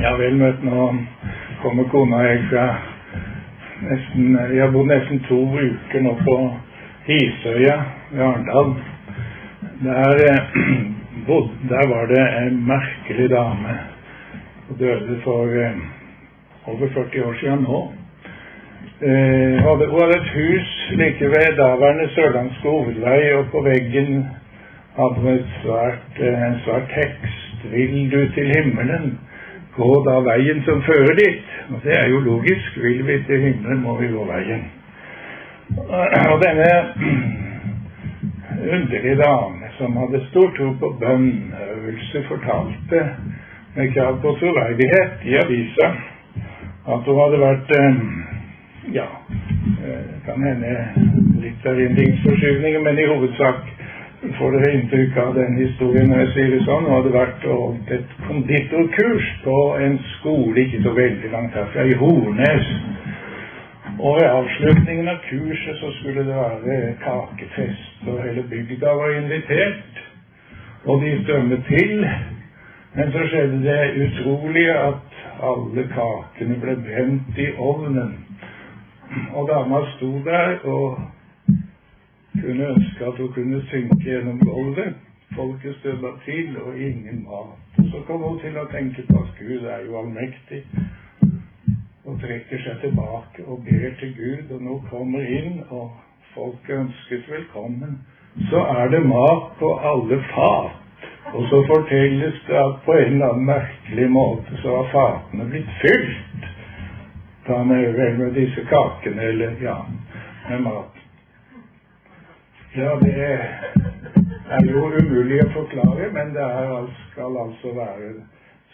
Ja vel, møtt nå kommer kona og jeg fra nesten Vi har bodd nesten to uker nå på Hisøya ved Arendal. Der, eh, der var det en merkelig dame. som døde for eh, over 40 år siden nå. Eh, hadde, hun hadde et hus like ved daværende Sørlandske hovedvei, og på veggen hadde hun svært, eh, svært tekst 'Vil du til himmelen'? Gå da veien som fører dit. Og det er jo logisk. Vil vi til himmelen, må vi gå veien. Og denne underlige dame som hadde stor tro på bønnøvelse, fortalte med krav på troverdighet i avisa at hun hadde vært eh, ja, eh, kan hende litt av erindringsforskyvninger, men i hovedsak får dere inntrykk av den historien når jeg sier det sånn. Hun hadde vært og et konditorkurs på en skole ikke så veldig langt herfra, i Hornes. Og ved avslutningen av kurset så skulle det være kakefest, og hele bygda var invitert. Og de strømmet til. Men så skjedde det utrolige at alle kakene ble brent i ovnen. Og dama sto der og kunne ønske at hun kunne synke gjennom gulvet. Folket støva til, og ingen mat. Så kom hun til å tenke på at Gud er jo allmektig, og trekker seg tilbake og ber til Gud, og nå kommer inn, og folket ønskes velkommen. Så er det mat på alle fat. Og så fortelles det at på en eller annen merkelig måte så har fatene blitt fylt. Ta med vel med disse kakene, eller ja, med mat. Ja, det er jo umulig å forklare, men det er, skal, altså være,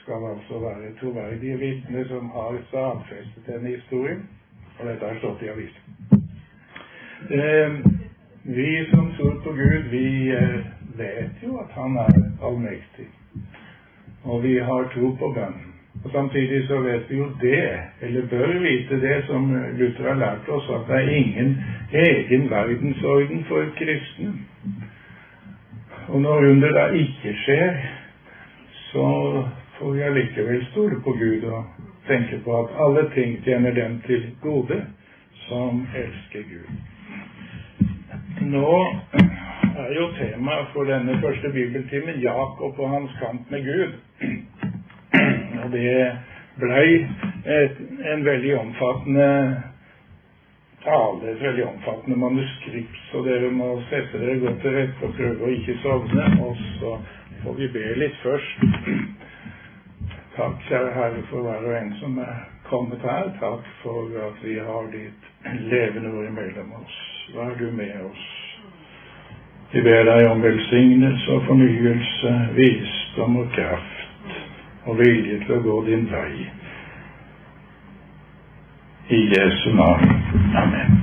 skal altså være troverdige vitner som har stadfestet denne historien. Og dette har stått i avisen. Eh, vi som tror på Gud, vi eh, vet jo at Han er allmektig. Og vi har tro på bønnen. Og Samtidig så vet vi jo det, eller bør vite det, som Luther har lært oss, at det er ingen egen verdensorden for kristne. Og når under da ikke skjer, så får vi allikevel stole på Gud og tenke på at alle ting tjener dem til gode som elsker Gud. Nå er jo temaet for denne første bibeltimen Jakob og hans kamp med Gud. Og det blei en veldig omfattende tale, et veldig omfattende manuskript, så dere må sette dere godt til rette og prøve å ikke sovne. Og så får vi be litt først. Takk, kjære Herre, for hver og en som er kommet her. Takk for at vi har ditt levende ord imellom oss. Vær du med oss. Vi ber deg om velsignelse og fornyelse, visdom og kraft og vilje til å gå din vei. I Jesu navn. Amen.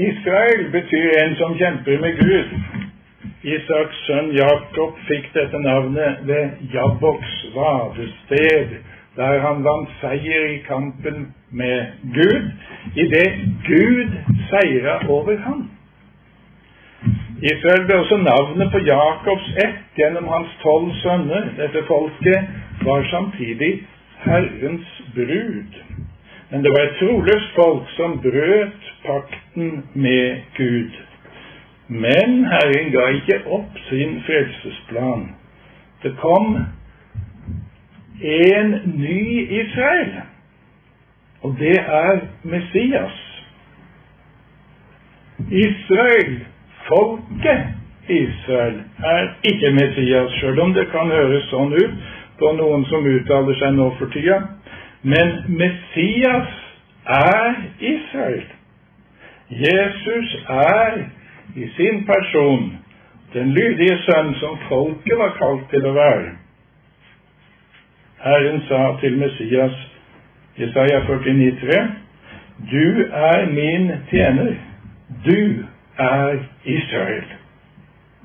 Israel betyr en som kjemper med Gud. Isaks sønn Jakob fikk dette navnet ved Jabboks vadested, der han vant seier i kampen med Gud, idet Gud seira over ham. Israel ble også navnet på Jakobs ett gjennom hans tolv sønner. Dette folket var samtidig Herrens brud. Men det var et troløst folk som brøt pakten med Gud. Men Herren ga ikke opp sin frelsesplan. Det kom en ny Israel, og det er Messias. Israel folket Israel er ikke Messias, sjøl om det kan høres sånn ut på noen som uttaler seg nå for tida. Men Messias er Israel. Jesus er i sin person den lydige sønn som folket var kalt til å være. Herren sa til Messias, Jesaja 49,3, Du er min tjener. Du er Israel.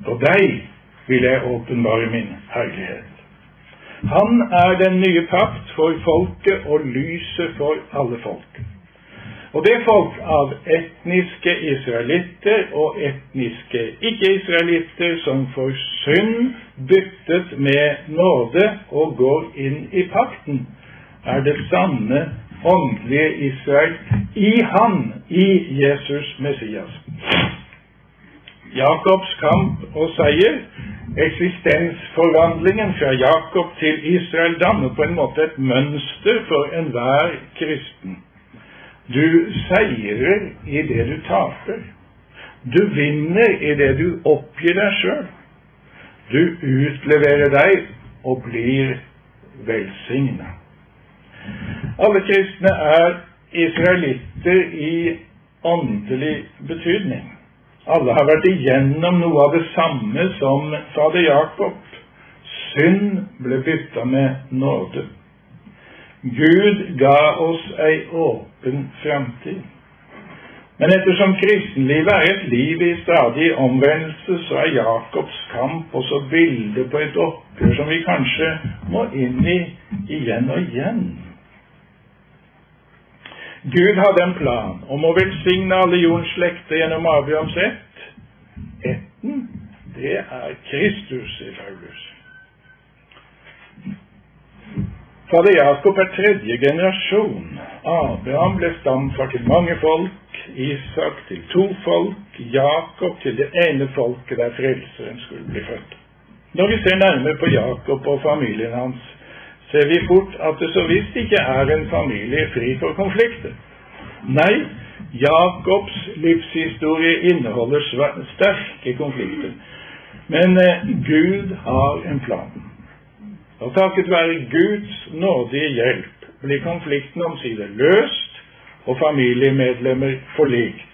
Og deg vil jeg åpenbare min herlighet. Han er den nye pakt for folket og lyset for alle folk. Og det er folk av etniske israelitter og etniske ikke-israelitter som får synd byttet med nåde og går inn i pakten, er det sanne åndelige Israel i Han, i Jesus Messias. Jakobs kamp og seier, eksistensforvandlingen fra Jakob til Israel, danner på en måte et mønster for enhver kristen. Du seirer i det du taper. Du vinner i det du oppgir deg sjøl. Du utleverer deg og blir velsigna. Alle kristne er israelitter i åndelig betydning. Alle har vært igjennom noe av det samme som fader Jakob. Synd ble bytta med nåde. Gud ga oss ei åpen framtid. Men ettersom kristenlivet er et liv i stadig omvendelse, så er Jakobs kamp også bildet på et oppgjør som vi kanskje må inn i igjen og igjen. Gud hadde en plan om å velsigne alle jordens slekter gjennom Abrahams ett. Etten, det er Kristus, sier Paulus. Fader Jakob er tredje generasjon. Abraham ble stamfar til mange folk, Isak til to folk, Jakob til det ene folket der Frelseren skulle bli født. Når vi ser nærmere på Jakob og familien hans, ser vi fort at det så visst ikke er en familie fri for konflikter. Nei, Jakobs livshistorie inneholder sterke konflikter. Men eh, Gud har en plan. Og takket være Guds nådige hjelp blir konflikten omsider løst og familiemedlemmer forlikt.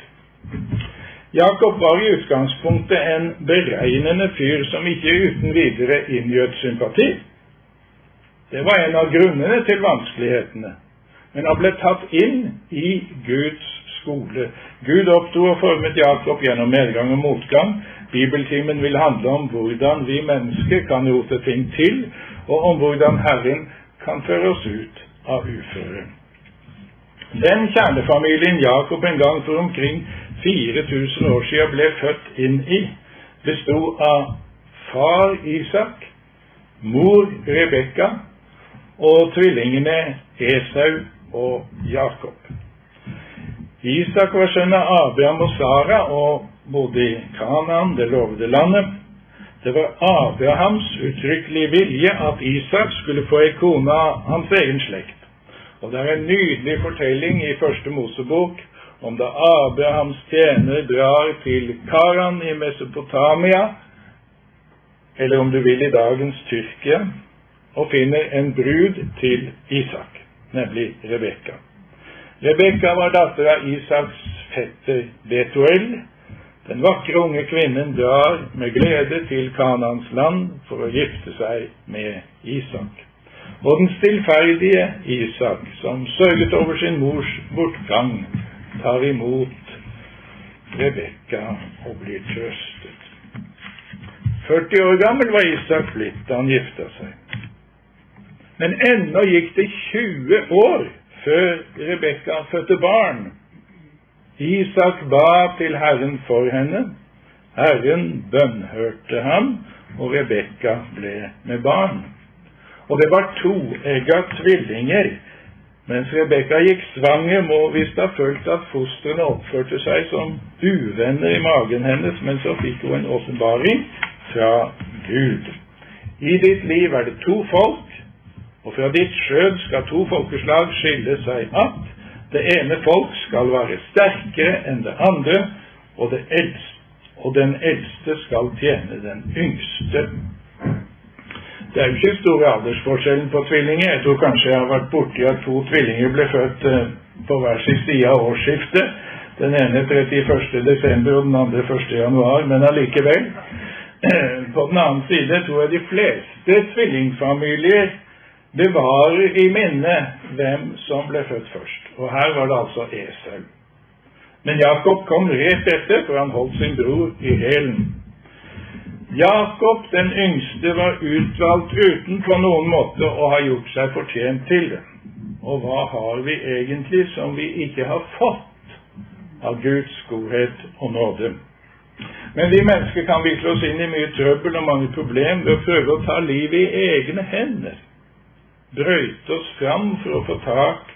Jakob var i utgangspunktet en beregnende fyr som ikke uten videre inngjøt sympati. Det var en av grunnene til vanskelighetene. Men han ble tatt inn i Guds skole. Gud oppsto og formet Jakob gjennom medgang og motgang. Bibeltimen vil handle om hvordan vi mennesker kan rote ting til, og om hvordan Herren kan føre oss ut av uføret. Den kjernefamilien Jakob en gang for omkring 4000 år siden ble født inn i, bestod av far Isak, mor Rebekka og tvillingene Esau og Jakob. Isak var sønn av Abraham og Sara og bodde i Kanaan, det lovede landet. Det var Abrahams uttrykkelige vilje at Isak skulle få ei kone av hans egen slekt. Og det er en nydelig fortelling i Første Mosebok om da Abrahams tjener drar til Karan i Mesopotamia, eller om du vil i dagens Tyrkia, og finner en brud til Isak, nemlig Rebekka. Rebekka var datter av Isaks fetter Betuel, den vakre unge kvinnen drar med glede til Kanans land for å gifte seg med Isak. Og den stillferdige Isak, som sørget over sin mors bortgang, tar imot Rebekka og blir trøstet. 40 år gammel var Isak blitt da han gifta seg. Men ennå gikk det 20 år før Rebekka fødte barn Isak ba til Herren for henne. Herren bønnhørte ham, og Rebekka ble med barn. Og det var toegga tvillinger. Mens Rebekka gikk svanger, må visst ha følt at fostrene oppførte seg som uvenner i magen hennes, men så fikk hun en åpenbaring fra Gud. I ditt liv er det to folk, og fra ditt skjød skal to folkeslag skille seg att. Det ene folk skal være sterkere enn det andre, og, det eldste, og den eldste skal tjene den yngste. Det er jo ikke store aldersforskjellen på tvillinger. Jeg tror kanskje jeg har vært borti at to tvillinger ble født eh, på hver sin side av årsskiftet. Den ene 31. desember og den andre 1. januar, men allikevel. På den annen side tror jeg de fleste tvillingfamilier bevarer i minne hvem som ble født først. Og her var det altså Esau. Men Jakob kom rett etter, for han holdt sin bror i hælen. Jakob den yngste var utvalgt uten på noen måte å ha gjort seg fortjent til det. Og hva har vi egentlig som vi ikke har fått? av Guds godhet og nåde. Men vi mennesker kan vikle oss inn i mye trøbbel og mange problemer ved å prøve å ta livet i egne hender. Brøyte oss fram for å få tak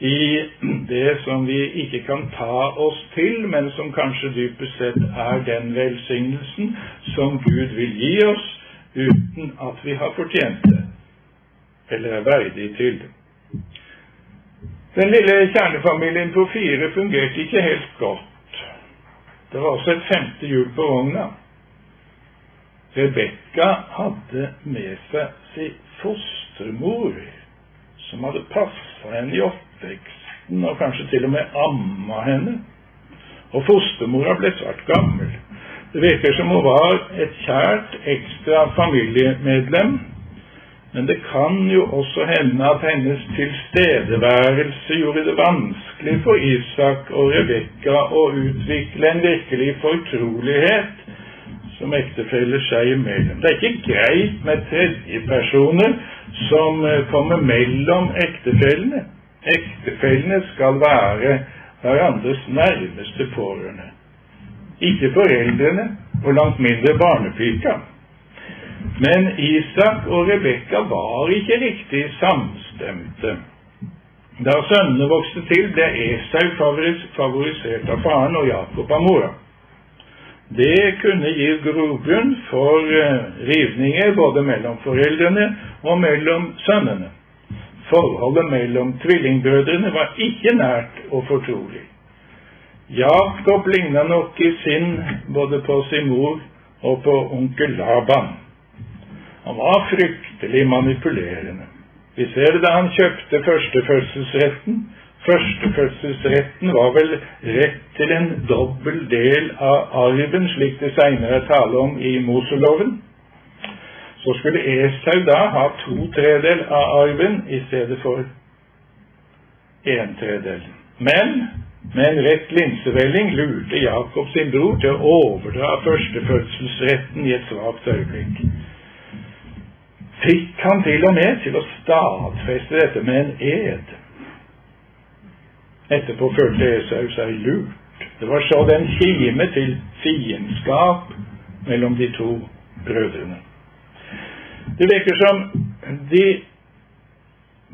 i det som vi ikke kan ta oss til, men som kanskje dypest sett er den velsignelsen som Gud vil gi oss uten at vi har fortjent det, eller er verdig til det. Den lille kjernefamilien på fire fungerte ikke helt godt. Det var også et femte hjul på vogna. Rebekka hadde med seg sin fostermor, som hadde passa henne i oppveksten og kanskje til og med amma henne. Og fostermora ble svært gammel. Det virker som hun var et kjært ekstra familiemedlem men det kan jo også hende at hennes tilstedeværelse gjorde det vanskelig for Isak og Rebekka å utvikle en virkelig fortrolighet som ektefeller seg imellom. Det er ikke greit med tredjepersoner som eh, kommer mellom ektefellene. Ektefellene skal være hverandres nærmeste pårørende. Ikke foreldrene, og langt mindre barnepika. Men Isak og Rebekka var ikke riktig samstemte. Da sønnene vokste til, ble Esau favorisert av faren og Jakob av mora. Det kunne gi grobunn for eh, rivninger både mellom foreldrene og mellom sønnene. Forholdet mellom tvillingbrødrene var ikke nært og fortrolig. Jakob ligna nok i sinn både på sin mor og på onkel Laban. Han var fryktelig manipulerende. Vi ser det da han kjøpte førstefødselsretten. Førstefødselsretten var vel rett til en dobbel del av arven, slik det seinere er tale om i Moseloven. Så skulle Esau da ha to tredel av arven i stedet for en tredel. Men med en rett linsevelling lurte Jakob sin bror til å overdra førstefødselsretten i et svakt øyeblikk fikk han til og med til å stadfeste dette med en ed. Etterpå følte Esau seg lurt. Det var så den kime til fiendskap mellom de to brødrene. Det virker som de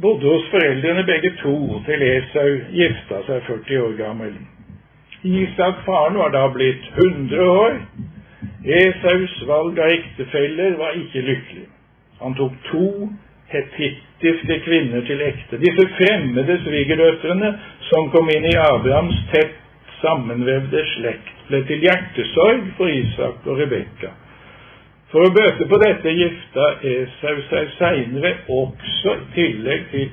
bodde hos foreldrene begge to til Esau gifta seg 40 år gammel. Isak, faren, var da blitt 100 år. Esaus valg av ektefeller var ikke lykkelig. Han tok to hetittiske kvinner til ekte. Disse fremmede svigerdøtrene som kom inn i Abrahams tett sammenvevde slekt, ble til hjertesorg for Isak og Rebekka. For å bøte på dette gifta Esau seg seinere også, i tillegg til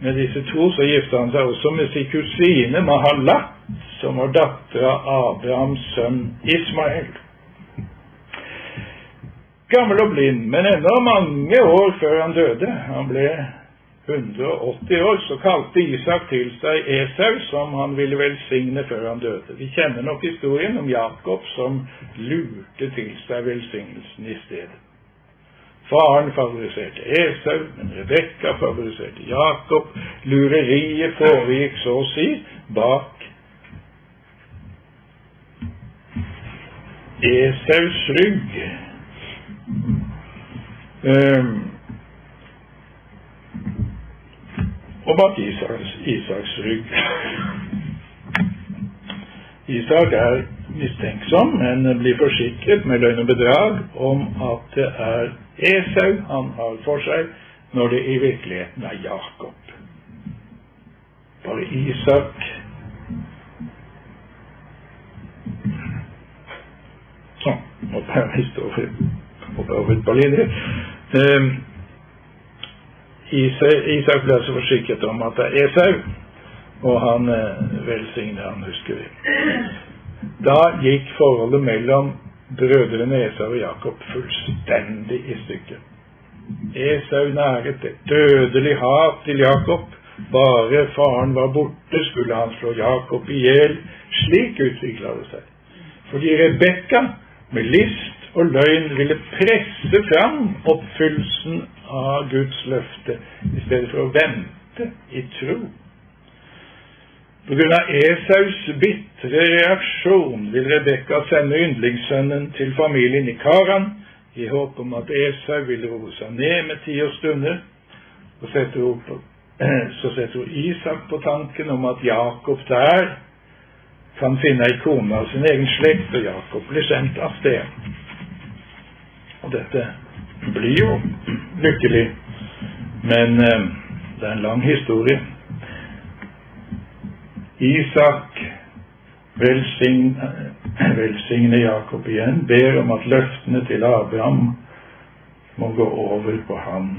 med disse to, så gifta han seg også med sin kusine Mahalat, som var datter av Abrahams sønn Ismael gammel og blind, men ennå mange år før han døde. Han ble 180 år, så kalte Isak til seg Esau, som han ville velsigne før han døde. Vi kjenner nok historien om Jakob som lurte til seg velsignelsen i stedet. Faren favoriserte Esau, men Rebekka favoriserte Jakob. Lureriet foregikk så å si bak Esaus rygg. Um, og bak Isaks, Isaks rygg. Isak er mistenksom, men blir forsikret med løgn og bedrag om at det er Esau han har for seg, når det i virkeligheten er Jakob. Bare Isak Sånn. Nå tar jeg historien over på linje. Ehm, Isak ble altså forsikret om at det er Esau, og han eh, velsignet han, husker vi. Da gikk forholdet mellom brødrene Esau og Jakob fullstendig i stykker. Esau næret et dødelig hat til Jakob. Bare faren var borte, skulle han slå Jakob i hjel. Slik utvikla det seg. Fordi Rebekka med list og løgn ville presse fram oppfyllelsen av Guds løfte i stedet for å vente i tro. På grunn av Esaus bitre reaksjon vil Rebekka sende yndlingssønnen til familien i Karan i håp om at Esau vil roe seg ned med tid og stunder. Og setter opp, så setter hun Isak på tanken om at Jakob der kan finne ei kone av sin egen slekt, og Jakob blir sendt av sted. Og dette blir jo lykkelig, men eh, det er en lang historie. Isak velsigner, velsigner Jakob igjen, ber om at løftene til Abraham må gå over på ham.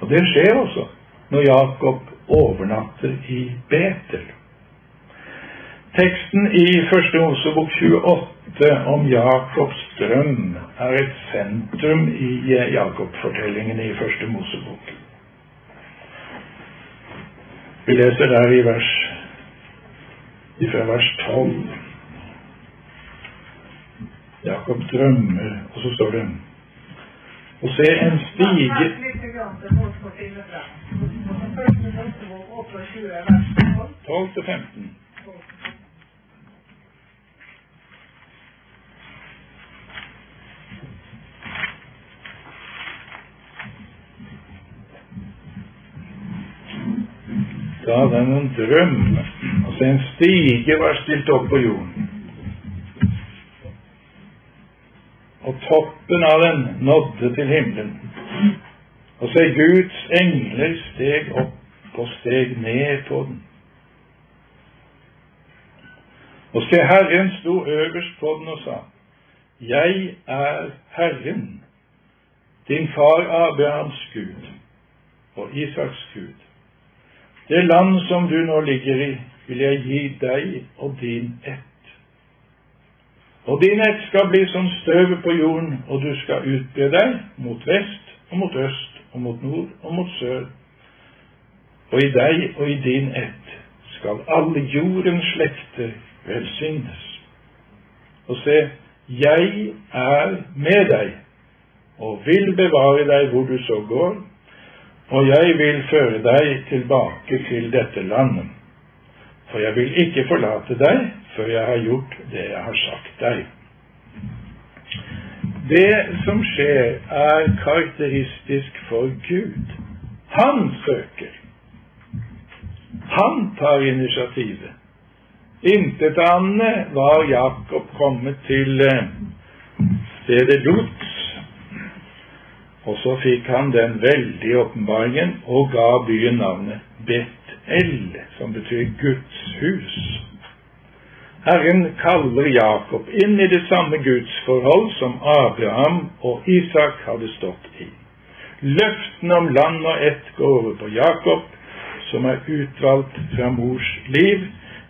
Og det skjer også når Jakob overnatter i Betel. Teksten i Første Mosebok 28 om Jakobs drøm er et sentrum i Jakob-fortellingene i Første Mosebok. Vi leser der i vers fra vers 12. Jakob drømmer, og så står det og se en stige 12 til 15. Da den en drøm, altså en stige, var stilt opp på jorden. Og toppen av den nådde til himmelen. Og se, Guds engler steg opp og steg ned på den. Og se, Herren sto øverst på den og sa, Jeg er Herren, din far Abrahams Gud og Isaks Gud. Det land som du nå ligger i, vil jeg gi deg og din ett. Og din ett skal bli som støvet på jorden, og du skal utbre deg mot vest og mot øst og mot nord og mot sør. Og i deg og i din ett skal alle jordens slekter velsignes. Og se, jeg er med deg og vil bevare deg hvor du så går, og jeg vil føre deg tilbake til dette landet. For jeg vil ikke forlate deg før jeg har gjort det jeg har sagt deg. Det som skjer, er karakteristisk for Gud. Han søker. Han tar initiativet. Intet annet var Jakob kommet til eh, stedet Lot og så fikk han den veldige åpenbaringen og ga byen navnet Bet-El, som betyr Guds hus. Herren kaller Jakob inn i det samme gudsforhold som Abraham og Isak hadde stått i. Løftene om land og ett går over på Jakob, som er utvalgt fra mors liv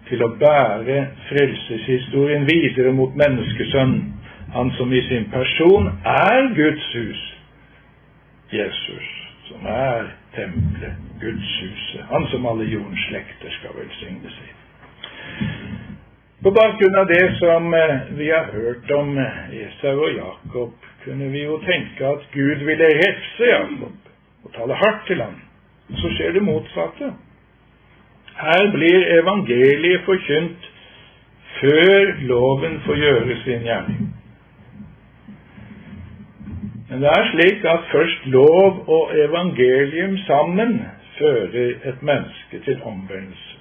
til å bære frelseshistorien videre mot menneskesønnen, han som i sin person er Guds hus Jesus, som er tempelet, Gudshuset, han som alle jordens slekter skal velsigne seg. På bakgrunn av det som eh, vi har hørt om eh, Esau og Jakob, kunne vi jo tenke at Gud ville refse Jakob og tale hardt til ham. Så skjer det motsatte. Her blir evangeliet forkynt før loven får gjøre sin gjerning. Men det er slik at først lov og evangelium sammen fører et menneske til omvendelse.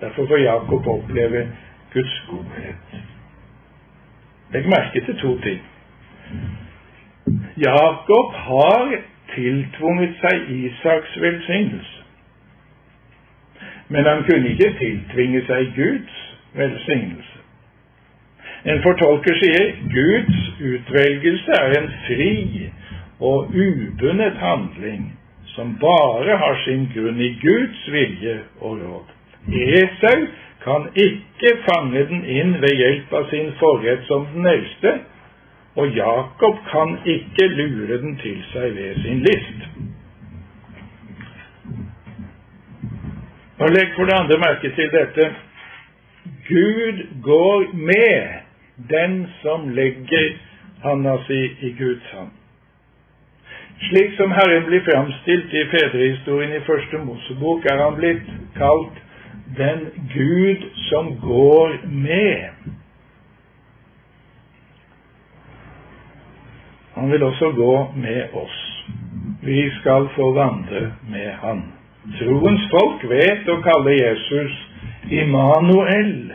Derfor får Jakob oppleve Guds godhet. Legg merke til to ting. Jakob har tiltvunget seg Isaks velsignelse. Men han kunne ikke tiltvinge seg Guds velsignelse. En fortolker sier Guds utvelgelse er en fri og ubundet handling som bare har sin grunn i Guds vilje og råd. Esau kan ikke fange den inn ved hjelp av sin forrett som den eldste, og Jakob kan ikke lure den til seg ved sin list. Og Legg for det andre merke til dette. Gud går med den som legger handa si i Guds hand. Slik som Herren blir framstilt i fedrehistorien i første Mosebok, er han blitt kalt den Gud som går med. Han vil også gå med oss. Vi skal få vandre med Han. Troens folk vet å kalle Jesus Immanuel.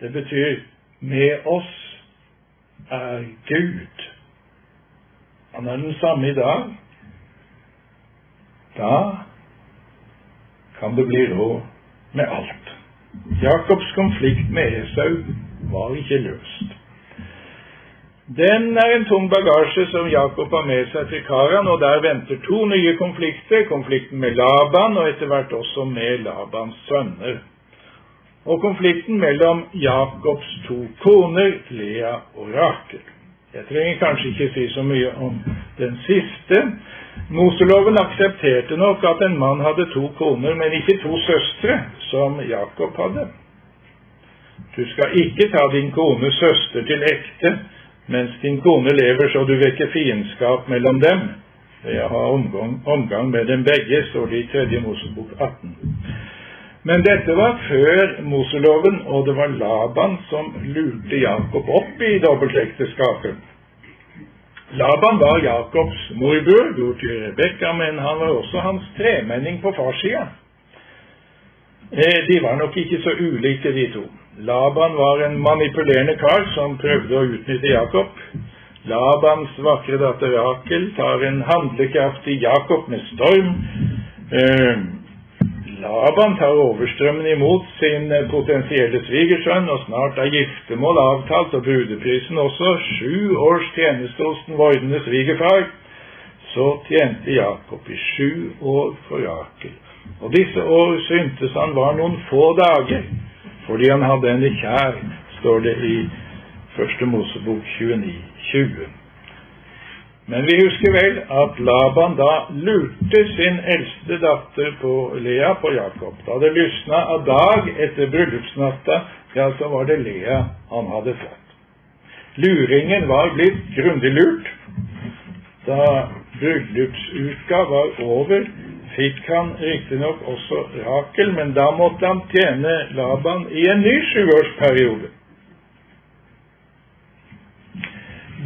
Det betyr med oss er Gud. Han er den samme i dag. Da kan det bli råd med alt. Jakobs konflikt med Esau var ikke løst. Den er en tung bagasje som Jakob har med seg til Karan, og der venter to nye konflikter. Konflikten med Laban, og etter hvert også med Labans sønner. Og konflikten mellom Jakobs to koner, Lea og Rakel. Jeg trenger kanskje ikke si så mye om den siste. Moseloven aksepterte nok at en mann hadde to koner, men ikke to søstre, som Jakob hadde. Du skal ikke ta din kones søster til ekte mens din kone lever, så du vekker fiendskap mellom dem. Jeg har omgang, omgang med dem begge, står det i tredje Mosebok 18. Men dette var før Moseloven, og det var Laban som lurte Jakob opp i dobbeltekteskapet. Laban var Jakobs morbror, bror til Rebekka, men han var også hans tremenning på farssida. Eh, de var nok ikke så ulike, de to. Laban var en manipulerende kar som prøvde å utnytte Jakob. Labans vakre datter Rakel tar en handlekraftig Jakob med storm. Eh, Laban tar overstrømmen imot sin potensielle svigersønn, og snart er giftermål avtalt, og brudeprisen også. Sju års tjeneste hos den vordende svigerfar. Så tjente Jakob i sju år for Rakel. Og disse år syntes han var noen få dager fordi han hadde henne kjær, står det i Første Mosebok 29, 20. Men vi husker vel at Laban da lurte sin eldste datter på Lea på Jakob. Da det lysna av dag etter bryllupsnatta, ja, så var det Lea han hadde fått. Luringen var blitt grundig lurt. Da bryllupsuka var over, fikk han riktignok også Rakel, men da måtte han tjene Laban i en ny sjuårsperiode.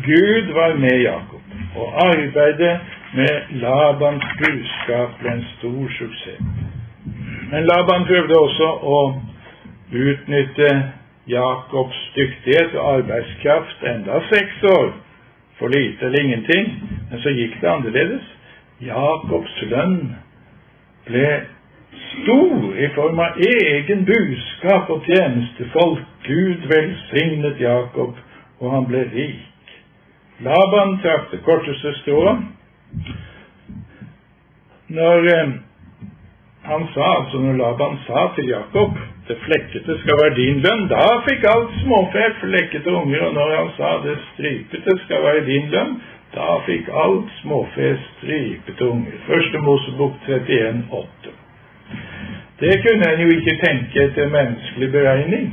Gud var med Jakob, og arbeidet med Labans budskap ble en stor suksess. Men Laban prøvde også å utnytte Jakobs dyktighet og arbeidskraft enda seks år, for lite eller ingenting, men så gikk det annerledes. Jakobs lønn ble stor i form av egen budskap og tjenestefolk. Gud velsignet Jakob, og han ble rik. Laban trakk det korteste strået. Når eh, han sa, altså når Laban sa til Jakob det flekkete skal være din lønn, da fikk alt småfe flekkete unger, og når han sa det stripete skal være din lønn, da fikk alt småfe stripete unger. Første Mosebok 31, 8. Det kunne en jo ikke tenke etter menneskelig beregning.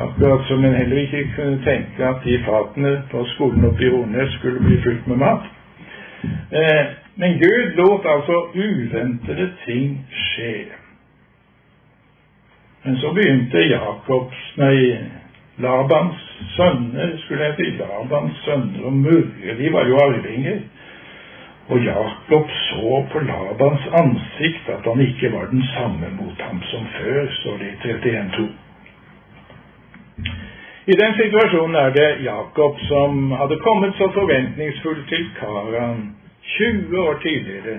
Akkurat som en heller ikke kunne tenke at de fatene på skolen oppe i Hornes skulle bli fylt med mat. Eh, men Gud lot altså uventede ting skje. Men så begynte Jakobs, nei, Labans sønner, skulle si, Labans sønner og murre, de var jo arvinger. Og Jakob så på Labans ansikt at han ikke var den samme mot ham som før, står det i 31.2. I den situasjonen er det Jakob som hadde kommet så forventningsfullt til Karan 20 år tidligere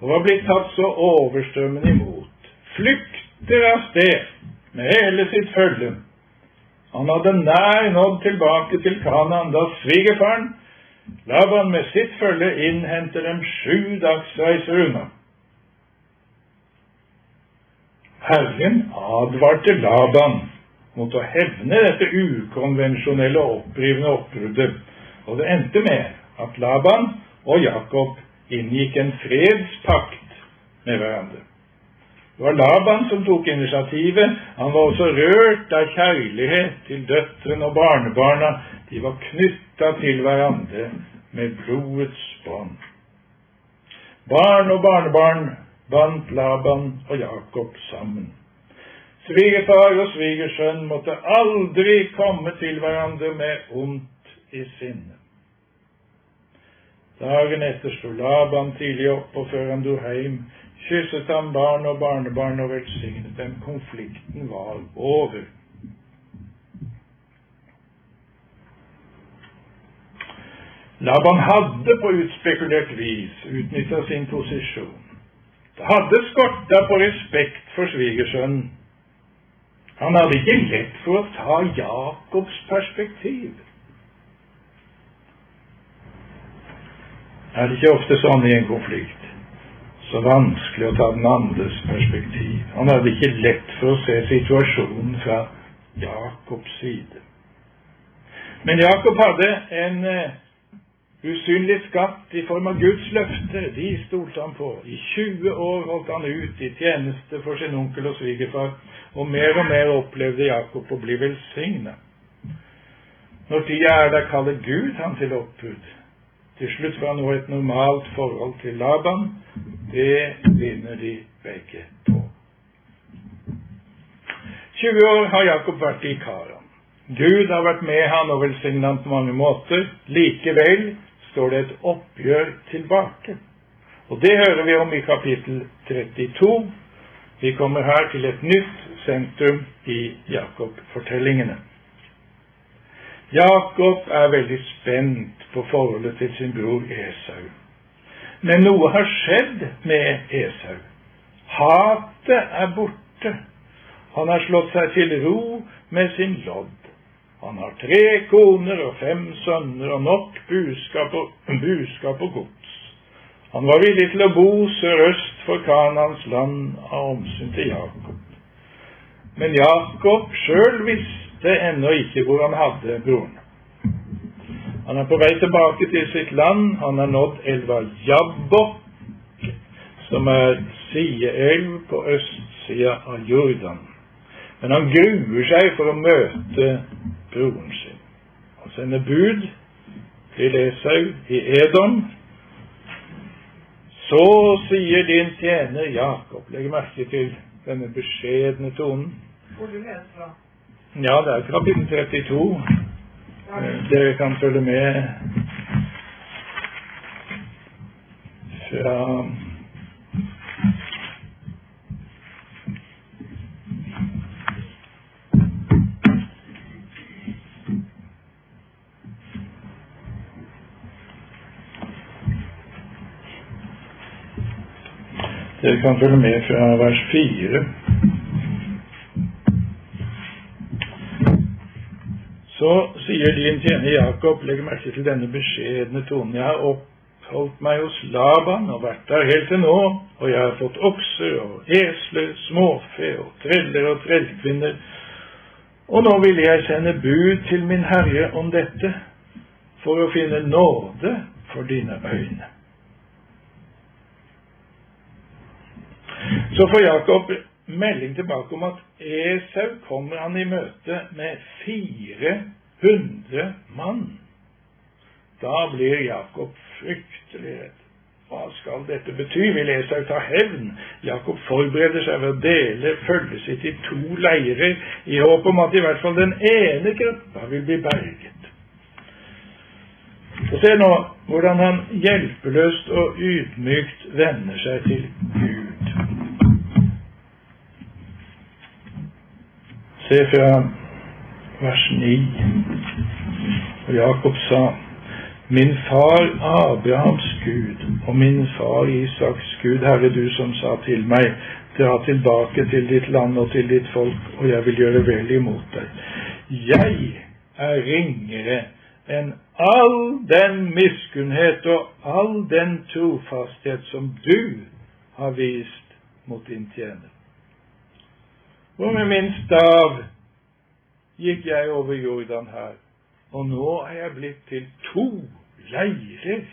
og var blitt tatt så overstrømmende imot, flykter av sted med hele sitt følge han hadde nær nådd tilbake til Kanan da svigerfaren Laban med sitt følge innhenter dem sju dagsreiser unna. Herren advarte Laban mot å hevne dette ukonvensjonelle og opprivende oppbruddet, og det endte med at Laban og Jakob inngikk en fredspakt med hverandre. Det var Laban som tok initiativet. Han var også rørt av kjærlighet til døtrene og barnebarna. De var knytta til hverandre med blodets bånd. Barn og barnebarn bandt Laban og Jakob sammen. Svigerfar og svigersønn måtte aldri komme til hverandre med ondt i sinne. Dagen etter sto Laban tidlig opp, og før han dro hjem, kysset han barn og barnebarn og velsignet dem. Konflikten var over. Laban hadde på utspekulert vis utnytta sin posisjon. Det hadde skorta på respekt for svigersønnen. Han hadde ikke lett for å ta Jakobs perspektiv. Er det ikke ofte sånn i en konflikt? Så vanskelig å ta den andres perspektiv. Han hadde ikke lett for å se situasjonen fra Jakobs side. Men Jakob hadde en eh, usynlig skatt i form av Guds løfter, de stolte han på. I 20 år holdt han ut i tjeneste for sin onkel og svigerfar, og mer og mer opplevde Jakob å bli velsigna. Når tida er der, kaller Gud han til oppbud. Til slutt han nå et normalt forhold til Laban. Det vinner de begge på. 20 år har Jakob vært i Karan. Gud har vært med han og velsignet han på mange måter. Likevel står det et oppgjør tilbake. Og det hører vi om i kapittel 32. Vi kommer her til et nytt sentrum i Jakob-fortellingene. Jakob er veldig spent på forholdet til sin bror Esau. Men noe har skjedd med Esau. Hatet er borte. Han har slått seg til ro med sin lodd. Han har tre koner og fem sønner og nok buskap og, gods. Han var villig til å bo sørøst for Kanans land av omsyn til Jakob. Men Jakob sjøl visste ennå ikke hvor han hadde broren. Han er på vei tilbake til sitt land. Han har nådd elva Jabbok, som er sideelv på østsida av Jordan. Men han gruer seg for å møte broren sin. Han sender bud til Esau i Edom. Så sier din tjener Jakob Legg merke til denne beskjedne tonen. Hvor du leser fra? Ja, det er kapittel 32. Eh, dere kan følge med fra Dere kan følge med fra vers 4. Så sier din tjener Jakob, legg merke til denne beskjedne tonen. Jeg har oppholdt meg hos Laban og vært der helt til nå, og jeg har fått okser og esler, småfe og treller og trellkvinner. Og nå vil jeg sende bud til min herre om dette, for å finne nåde for dine øyne. Så får Jakob melding tilbake om at Esau kommer han i møte med 400 mann. Da blir Jakob fryktelig redd. Hva skal dette bety? Vil Esau ta hevn? Jakob forbereder seg ved å dele følget sitt i to leirer, i håp om at i hvert fall den ene gruppa vil bli berget. Og Se nå hvordan han hjelpeløst og ydmykt vender seg til Gud. Se fra vers 9. Og Jakob sa, Min far Abrahams Gud og min far Isaks Gud, Herre, du som sa til meg, dra tilbake til ditt land og til ditt folk, og jeg vil gjøre vel imot deg. Jeg er ringere enn all den miskunnhet og all den trofasthet som du har vist mot din tjener. Og med min stav gikk jeg over Jordan her, og nå er jeg blitt til to leirer.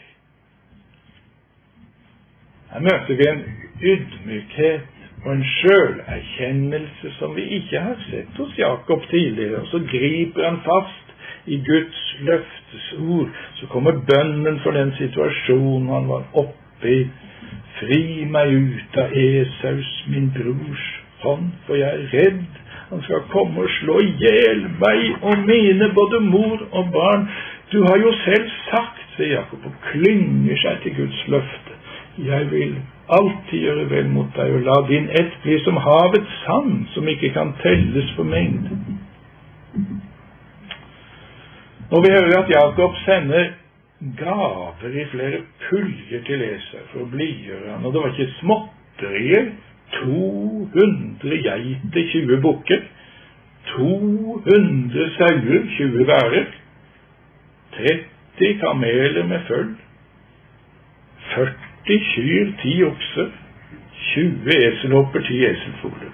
Her møter vi en ydmykhet og en sjølerkjennelse som vi ikke har sett hos Jakob tidligere. Og så griper han fast i Guds løftesord. så kommer bønnen for den situasjonen han var oppe i. Fri meg ut av Esaus, min brors hånd, for jeg er redd han skal komme og slå i hjel meg og mine, både mor og barn. Du har jo selv sagt, sier Jakob, og klynger seg til Guds løfte. Jeg vil alltid gjøre vel mot deg, og la din ett bli som havets sand, som ikke kan telles for mengde. Når vi hører at Jakob sender gaver i flere puljer til Esau for å blidgjøre han, og det var ikke småtterier 200 geiter, 20 bukker, 200 sauer, 20 værer, 30 kameler med følg, 40 40 kyr, 10 okser, 20 eselhopper, 10 eselfugler.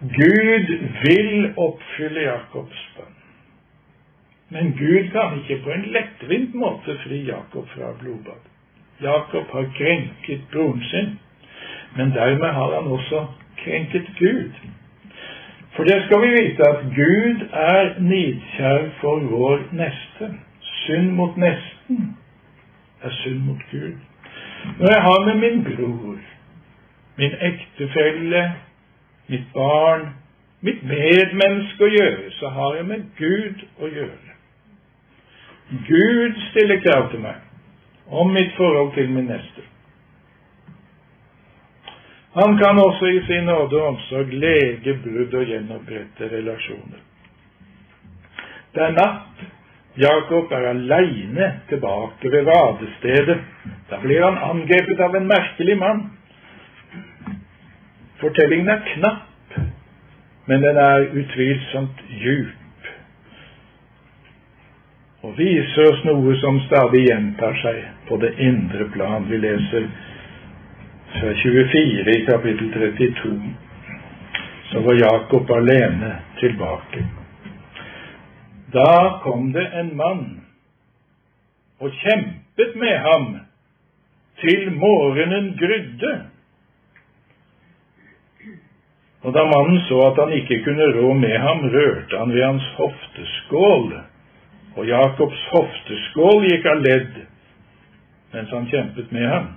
Gud vil oppfylle Jakobs bønn. Men Gud kan ikke på en lettvint måte fri Jakob fra blodbad. Jakob har krenket broren sin, men dermed har han også krenket Gud. For det skal vi vite at Gud er nidkjær for vår neste. Synd mot nesten er synd mot Gud. Når jeg har med min bror, min ektefelle, mitt barn, mitt medmenneske å gjøre, så har jeg med Gud å gjøre. Gud stiller krav til meg om mitt forhold til min neste. Han kan også i sin nåde og omsorg lege brudd og gjenopprette relasjoner. Det er natt, Jakob er aleine tilbake ved vadestedet. Da blir han angrepet av en merkelig mann. Fortellingen er knapp, men den er utvilsomt djup, og viser oss noe som stadig gjentar seg på det indre plan. Vi leser fra 24 i kapittel 32. Så var Jakob alene tilbake. Da kom det en mann og kjempet med ham til morgenen grydde. Og da mannen så at han ikke kunne rå med ham, rørte han ved hans hofteskål. Og Jakobs hofteskål gikk av ledd mens han kjempet med ham.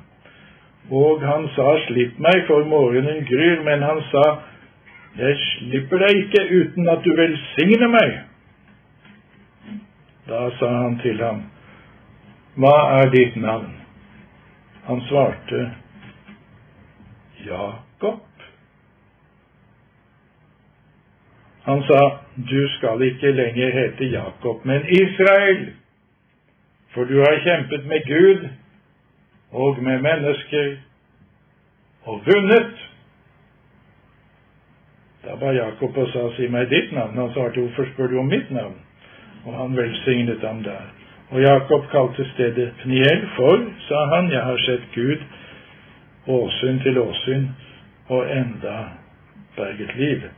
Og han sa, slipp meg, for morgenen gryr, men han sa, jeg slipper deg ikke uten at du velsigner meg. Da sa han til ham, Hva er ditt navn? Han svarte, Jakob. Han sa, Du skal ikke lenger hete Jakob, men Israel, for du har kjempet med Gud og med mennesker og vunnet. Da ba Jakob og sa, Si meg ditt navn. Han svarte, Hvorfor spør du om mitt navn? og han velsignet ham der. Og Jakob kalte stedet Pniel, for, sa han, jeg har sett Gud åsyn til åsyn, og enda berget livet.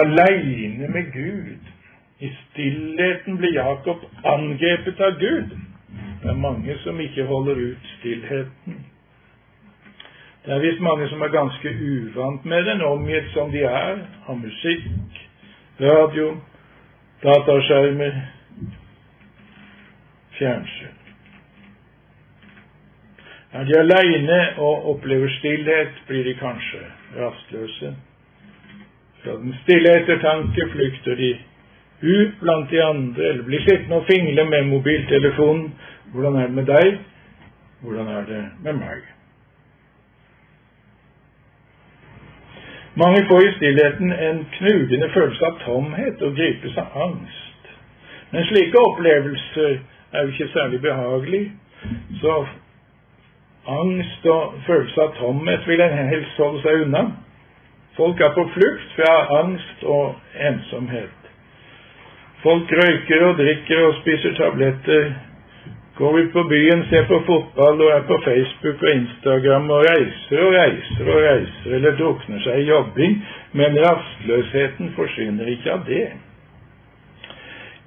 Aleine med Gud, i stillheten blir Jakob angrepet av Gud. Det er mange som ikke holder ut stillheten. Det er visst mange som er ganske uvant med den, omgitt som de er av musikk, radio, dataskjermer, fjernsyn. Er de aleine og opplever stillhet, blir de kanskje rastløse. Fra den stille ettertanke flykter de ut blant de andre, eller blir sittende og fingle med mobiltelefonen. Hvordan er det med deg? Hvordan er det med meg? Mange får i stillheten en knugende følelse av tomhet og gripes av angst. Men slike opplevelser er jo ikke særlig behagelig, så angst og følelse av tomhet vil en helst holde seg unna. Folk er på flukt fra angst og ensomhet. Folk røyker og drikker og spiser tabletter Går ut på byen, ser på fotball og er på Facebook og Instagram og reiser og reiser og reiser, eller drukner seg i jobbing, men rastløsheten forsvinner ikke av det.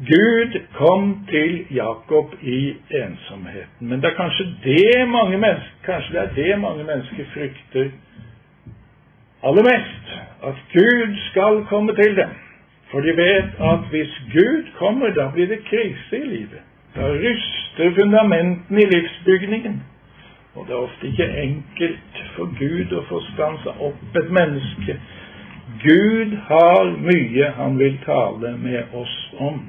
Gud kom til Jakob i ensomheten, men det er kanskje det mange mennesker, kanskje det er det mange mennesker frykter aller mest at Gud skal komme til dem. For de vet at hvis Gud kommer, da blir det krise i livet. Da ryster fundamentene i livsbygningen. Og det er ofte ikke enkelt for Gud å få stansa opp et menneske. Gud har mye han vil tale med oss om.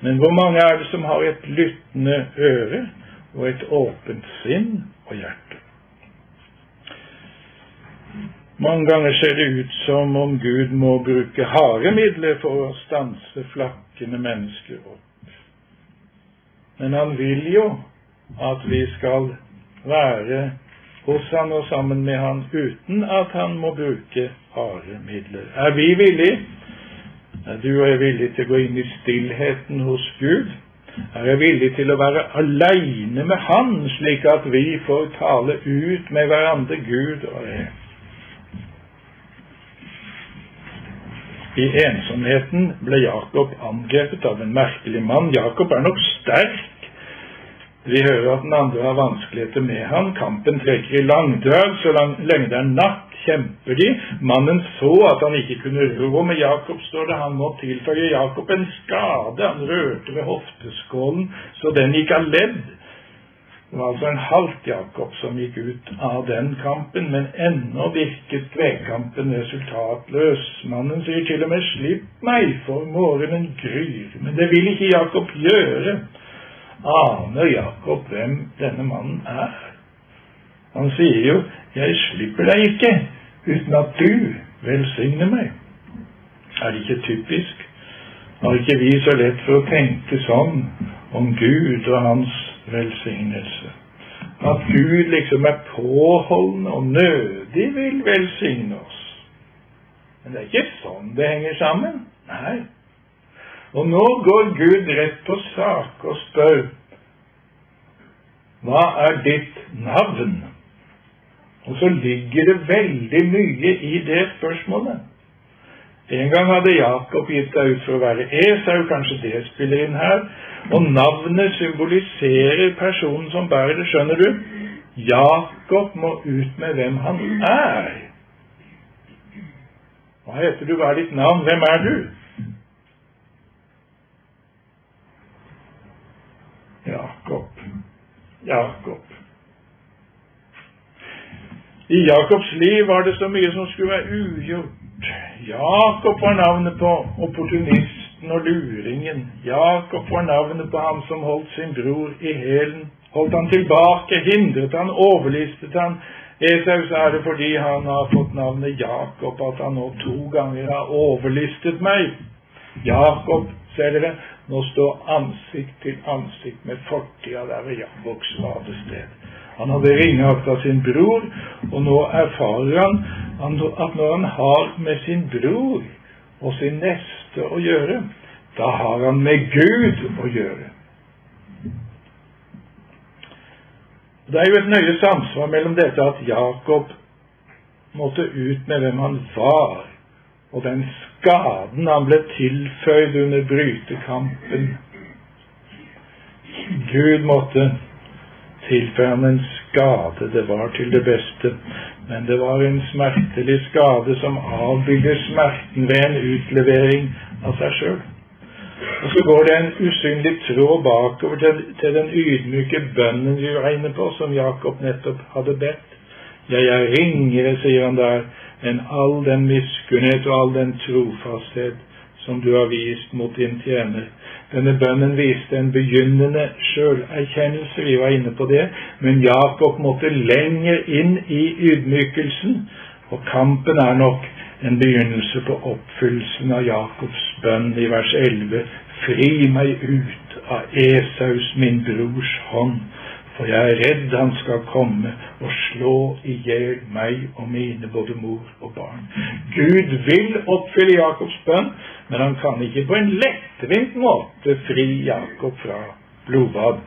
Men hvor mange er det som har et lyttende øre og et åpent sinn og hjerte? Mange ganger ser det ut som om Gud må bruke harde midler for å stanse flakkende mennesker opp. Men han vil jo at vi skal være hos han og sammen med han uten at han må bruke harde midler. Er vi villige? Er du og jeg villige til å gå inn i stillheten hos Gud? Er jeg villig til å være aleine med Han, slik at vi får tale ut med hverandre, Gud og jeg? I ensomheten ble Jakob angrepet av en merkelig mann. Jakob er nok sterk. Vi hører at den andre har vanskeligheter med ham. Kampen trekker i langdrag. Så lenge det er natt, kjemper de. Mannen så at han ikke kunne rå med Jakob, står det. Han må tilføye Jakob en skade. Han rørte ved hofteskålen, så den gikk av ledd. Det var altså en halvt Jakob som gikk ut av den kampen, men ennå virket kvegkampen resultatløs. Mannen sier til og med 'slipp meg, for morgenen gryr'. Men det vil ikke Jakob gjøre. Aner Jakob hvem denne mannen er? Han sier jo 'jeg slipper deg ikke uten at du velsigner meg'. Er det ikke typisk? Har ikke vi så lett for å tenke sånn om Gud og Hans velsignelse. At Gud liksom er påholdende og nødig vil velsigne oss. Men det er ikke sånn det henger sammen. Nei. Og nå går Gud rett på sak og spør Hva er ditt navn? Og så ligger det veldig mye i det spørsmålet. En gang hadde Jakob gitt seg ut for å være Esau, kanskje det spiller inn her. Og navnet symboliserer personen som bærer det, skjønner du. Jakob må ut med hvem han er. Hva heter du, hva er ditt navn, hvem er du? Jakob. Jakob. I Jakobs liv var det så mye som skulle være ugjort. Jakob var navnet på opportunisten og luringen. Jakob var navnet på ham som holdt sin bror i hælen. Holdt han tilbake, hindret han, overlistet han. Esau er det fordi han har fått navnet Jakob at han nå to ganger har overlistet meg. Jakob, ser dere, nå står ansikt til ansikt med fortida der ved Jakobs vadested. Han hadde ringeakta sin bror, og nå erfarer han at når han har med sin bror og sin neste å gjøre, da har han med Gud å gjøre. Det er jo et nøye samsvar mellom dette at Jakob måtte ut med hvem han var, og den skaden han ble tilføyd under brytekampen. Gud måtte tilføye ham en skade. Det var til det beste. Men det var en smertelig skade som avbygger smerten ved en utlevering av seg sjøl. Og så går det en usynlig tråd bakover til, til den ydmyke bønnen vi inne på, som Jakob nettopp hadde bedt. Jeg er ringere, sier han der, enn all den miskunnhet og all den trofasthet som du har vist mot din tjener. Denne bønnen viste en begynnende sjølerkjennelse, vi var inne på det, men Jakob måtte lenger inn i ydmykelsen, og kampen er nok en begynnelse på oppfyllelsen av Jakobs bønn i vers 11. Fri meg ut av Esaus, min brors hånd, for jeg er redd han skal komme og slå i hjel meg og mine, både mor og barn. Gud vil oppfylle Jakobs bønn, men han kan ikke på en lettvint måte fri Jakob fra blodbad.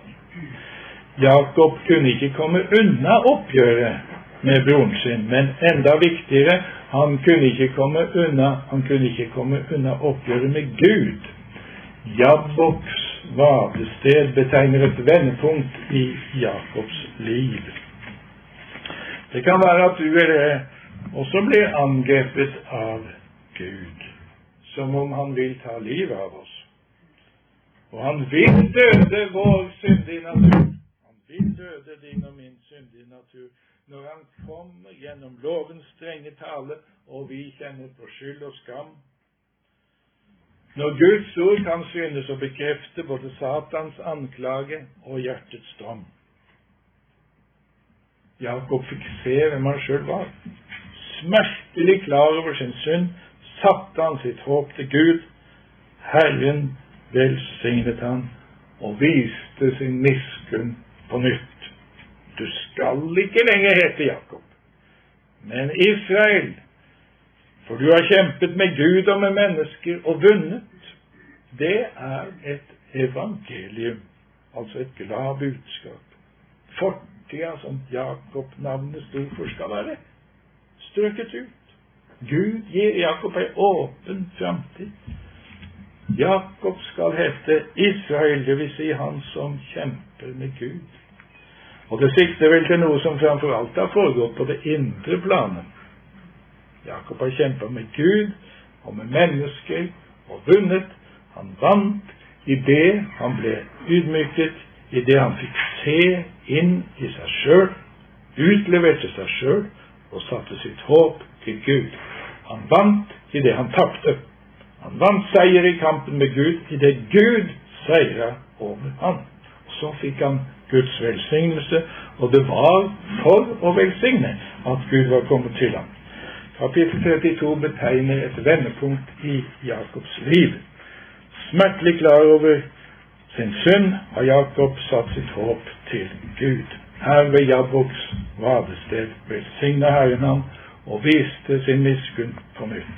Jakob kunne ikke komme unna oppgjøret med broren sin, men enda viktigere, han kunne ikke komme unna han kunne ikke komme unna oppgjøret med Gud. Jabbok's vadested betegner et vendepunkt i Jakobs liv. Det kan være at du eller også blir angrepet av Gud, som om han vil ta livet av oss. Og han vil døde vår syndige natur. Han vil døde din og min syndige natur når han kommer gjennom lovens strenge tale, og vi kjenner på skyld og skam. Når Guds ord kan synes å bekrefte både Satans anklage og hjertets dom. Jakob fikk se hvem han sjøl var. Smertelig klar over sin synd satte han sitt håp til Gud. Herren velsignet han og viste sin miskunn på nytt. Du skal ikke lenger hete Jakob, men Israel, for du har kjempet med Gud og med mennesker og vunnet. Det er et evangelium, altså et glad budskap. Fortida som Jakob-navnet sto for, skal være strøket ut. Gud gir Jakob ei åpen framtid. Jakob skal hete Israel, dvs. Si han som kjemper med Gud. Og det sikter vel til noe som framfor alt har foregått på det indre planet. Jakob har kjempa med Gud og med mennesker og vunnet. Han vant i det han ble ydmyket, i det han fikk se inn i seg sjøl, utleverte seg sjøl og satte sitt håp til Gud. Han vant i det han tapte. Han vant seier i kampen med Gud idet Gud seira over ham. Så fikk han Guds velsignelse, og det var for å velsigne at Gud var kommet til ham. Kapittel 32 betegner et vendepunkt i Jakobs liv. Smertelig klar over sin synd har Jakob satt sitt håp til Gud. Her ved Jabbok's vadested velsigna Herren ham og viste sin miskunn på nytt.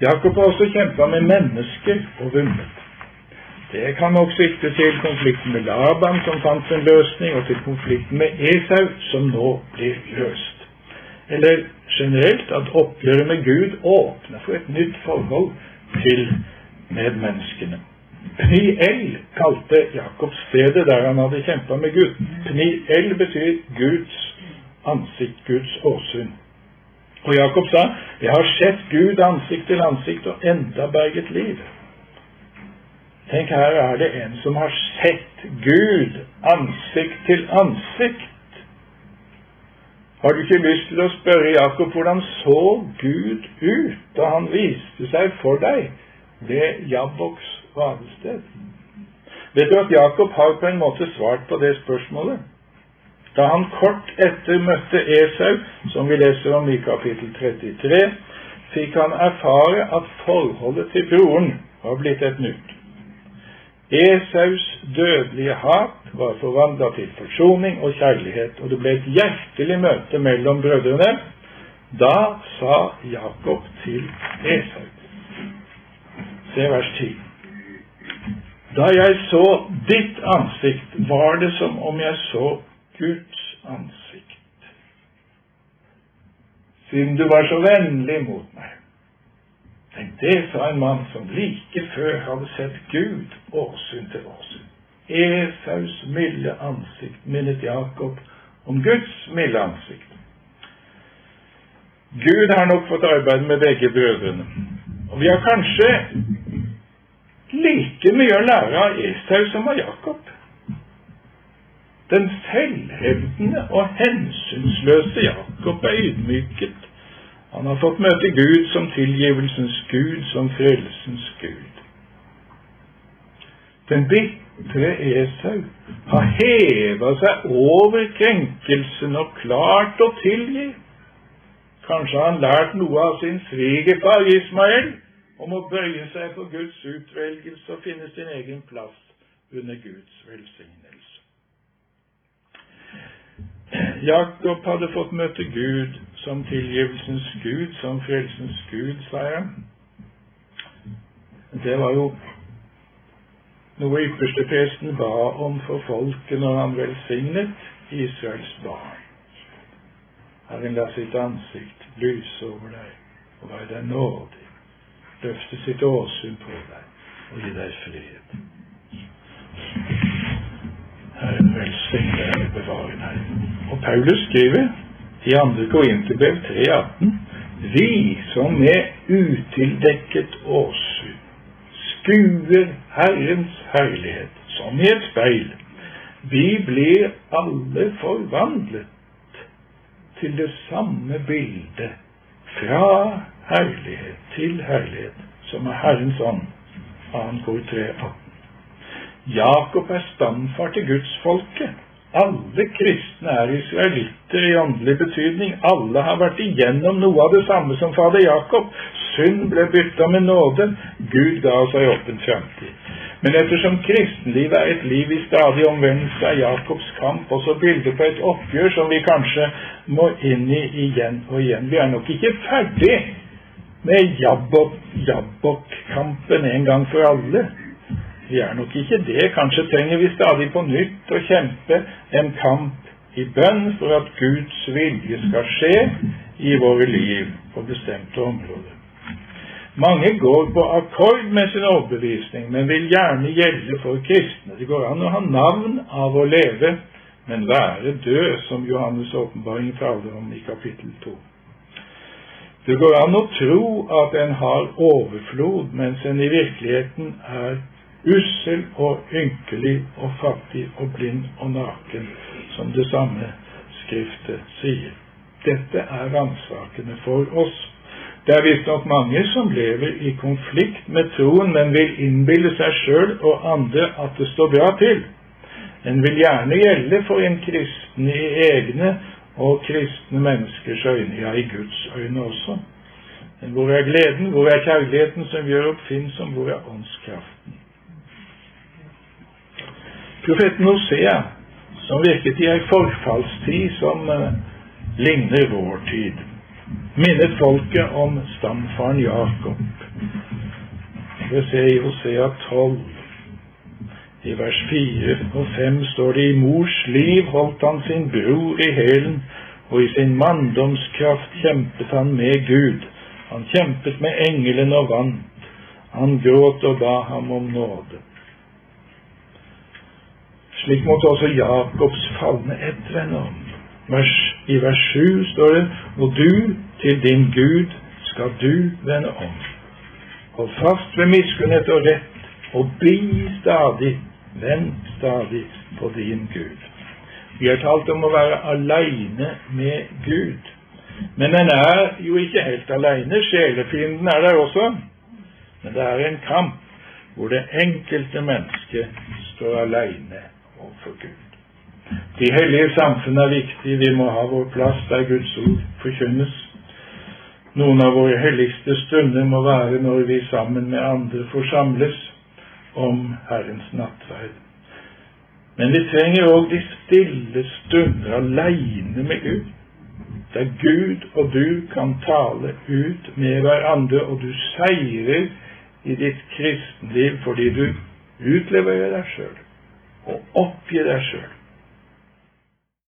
Jakob har også kjempa med mennesker og vunnet. Det kan nok sikte til konflikten med Laban, som fant en løsning, og til konflikten med Esau, som nå blir løst. Eller generelt at oppgjøret med Gud åpner for et nytt forhold til medmenneskene. Pniel kalte Jakob stedet der han hadde kjempa med Gud. Pniel betyr Guds ansikt, Guds åsyn. Og Jakob sa, 'Jeg har sett Gud ansikt til ansikt og enda berget liv'. Tenk, her er det en som har sett Gud ansikt til ansikt. Har du ikke lyst til å spørre Jakob hvordan så Gud ut da han viste seg for deg ved Jabboks vadested? Vet du at Jakob har på en måte svart på det spørsmålet? Da han kort etter møtte Esau, som vi leser om i kapittel 33, fikk han erfare at forholdet til broren var blitt et nytt. Esaus dødelige hat var forvandla til forsoning og kjærlighet, og det ble et hjertelig møte mellom brødrene. Da sa Jakob til Esau Se vers 10. Da jeg så ditt ansikt, var det som om jeg så Guds ansikt. Siden du var så vennlig mot meg. Tenk, det sa en mann som like før hadde sett Gud åsyn til åsyn. Esaus milde ansikt minnet Jakob om Guds milde ansikt. Gud har nok fått arbeide med begge brødrene. Og vi har kanskje like mye å lære av Esau som av Jakob. Den selvhevdende og hensynsløse Jakob er ydmyket. Han har fått møte Gud som tilgivelsens Gud, som frelsens Gud. Den bitre Esau har heva seg over krenkelsen og klart å tilgi. Kanskje har han lært noe av sin svigerfar Ismael om å bøye seg for Guds utvelgelse og finne sin egen plass under Guds velsignelse. Jakob hadde fått møte Gud som tilgivelsens Gud, som frelsens Gud, sa jeg. Det var jo noe ypperstepresten ba om for folket når han velsignet Israels barn. Herren la sitt ansikt lyse over deg og være deg nådig, løfte sitt åsyn på deg og gi deg fred. Herren velsigne deg og bevare deg. Og Paulus skriver i 2. Korinterbrev 3,18 Vi som med utildekket åsyn skuer Herrens herlighet som i et speil, vi blir alle forvandlet til det samme bildet fra herlighet til herlighet, som er Herrens ånd. 2. Kor 3,18. Jakob er stamfar til gudsfolket. Alle kristne er israelitter i åndelig betydning. Alle har vært igjennom noe av det samme som fader Jakob. Synd ble bytta med nåde. Gud ga oss ei åpen framtid. Men ettersom kristenlivet er et liv i stadig omvendelse, er Jakobs kamp også bildet på et oppgjør som vi kanskje må inn i igjen og igjen. Vi er nok ikke ferdig med Jabbok-kampen en gang for alle. Vi er nok ikke det. Kanskje trenger vi stadig på nytt å kjempe en kamp i bønn for at Guds vilje skal skje i våre liv på bestemte områder. Mange går på akkord med sin overbevisning, men vil gjerne gjelde for kristne. Det går an å ha navn av å leve, men være død, som Johannes' åpenbaring taler om i kapittel 2. Det går an å tro at en har overflod, mens en i virkeligheten er ussel og ynkelig og fattig og blind og naken, som det samme skriftet sier. Dette er ransakende for oss. Det er visstnok mange som lever i konflikt med troen, men vil innbille seg sjøl og andre at det står bra til. En vil gjerne gjelde for en kristen i egne og kristne menneskers øyne, ja, i Guds øyne også. Men hvor er gleden, hvor er kjærligheten som gjør oppfinnsom, hvor er åndskraften? Profeten Hosea, som virket i ei forfallstid som eh, ligner vår tid, minnet folket om stamfaren Jakob. Det ser i Hosea 12. I vers 4 og 5 står det i mors liv holdt han sin bror i hælen, og i sin manndomskraft kjempet han med Gud. Han kjempet med engelen og vant. Han gråt og ba ham om nåde. Slik måtte også Jakobs falne ett vende om. I vers 7 står det Og du til din Gud skal du vende om. Hold fast ved miskunnhet og rett, og bli stadig, vent stadig på din Gud. Vi har talt om å være aleine med Gud. Men en er jo ikke helt aleine. Sjelefienden er der også. Men det er en kamp hvor det enkelte mennesket står aleine overfor Gud. De hellige samfunn er viktige. Vi må ha vår plass der Guds ord forkynnes. Noen av våre helligste stunder må være når vi sammen med andre forsamles om Herrens nattverd. Men vi trenger òg de stille stunder aleine med Gud, der Gud og du kan tale ut med hverandre, og du seirer i ditt kristenliv fordi du utleverer deg sjøl og oppgi deg sjøl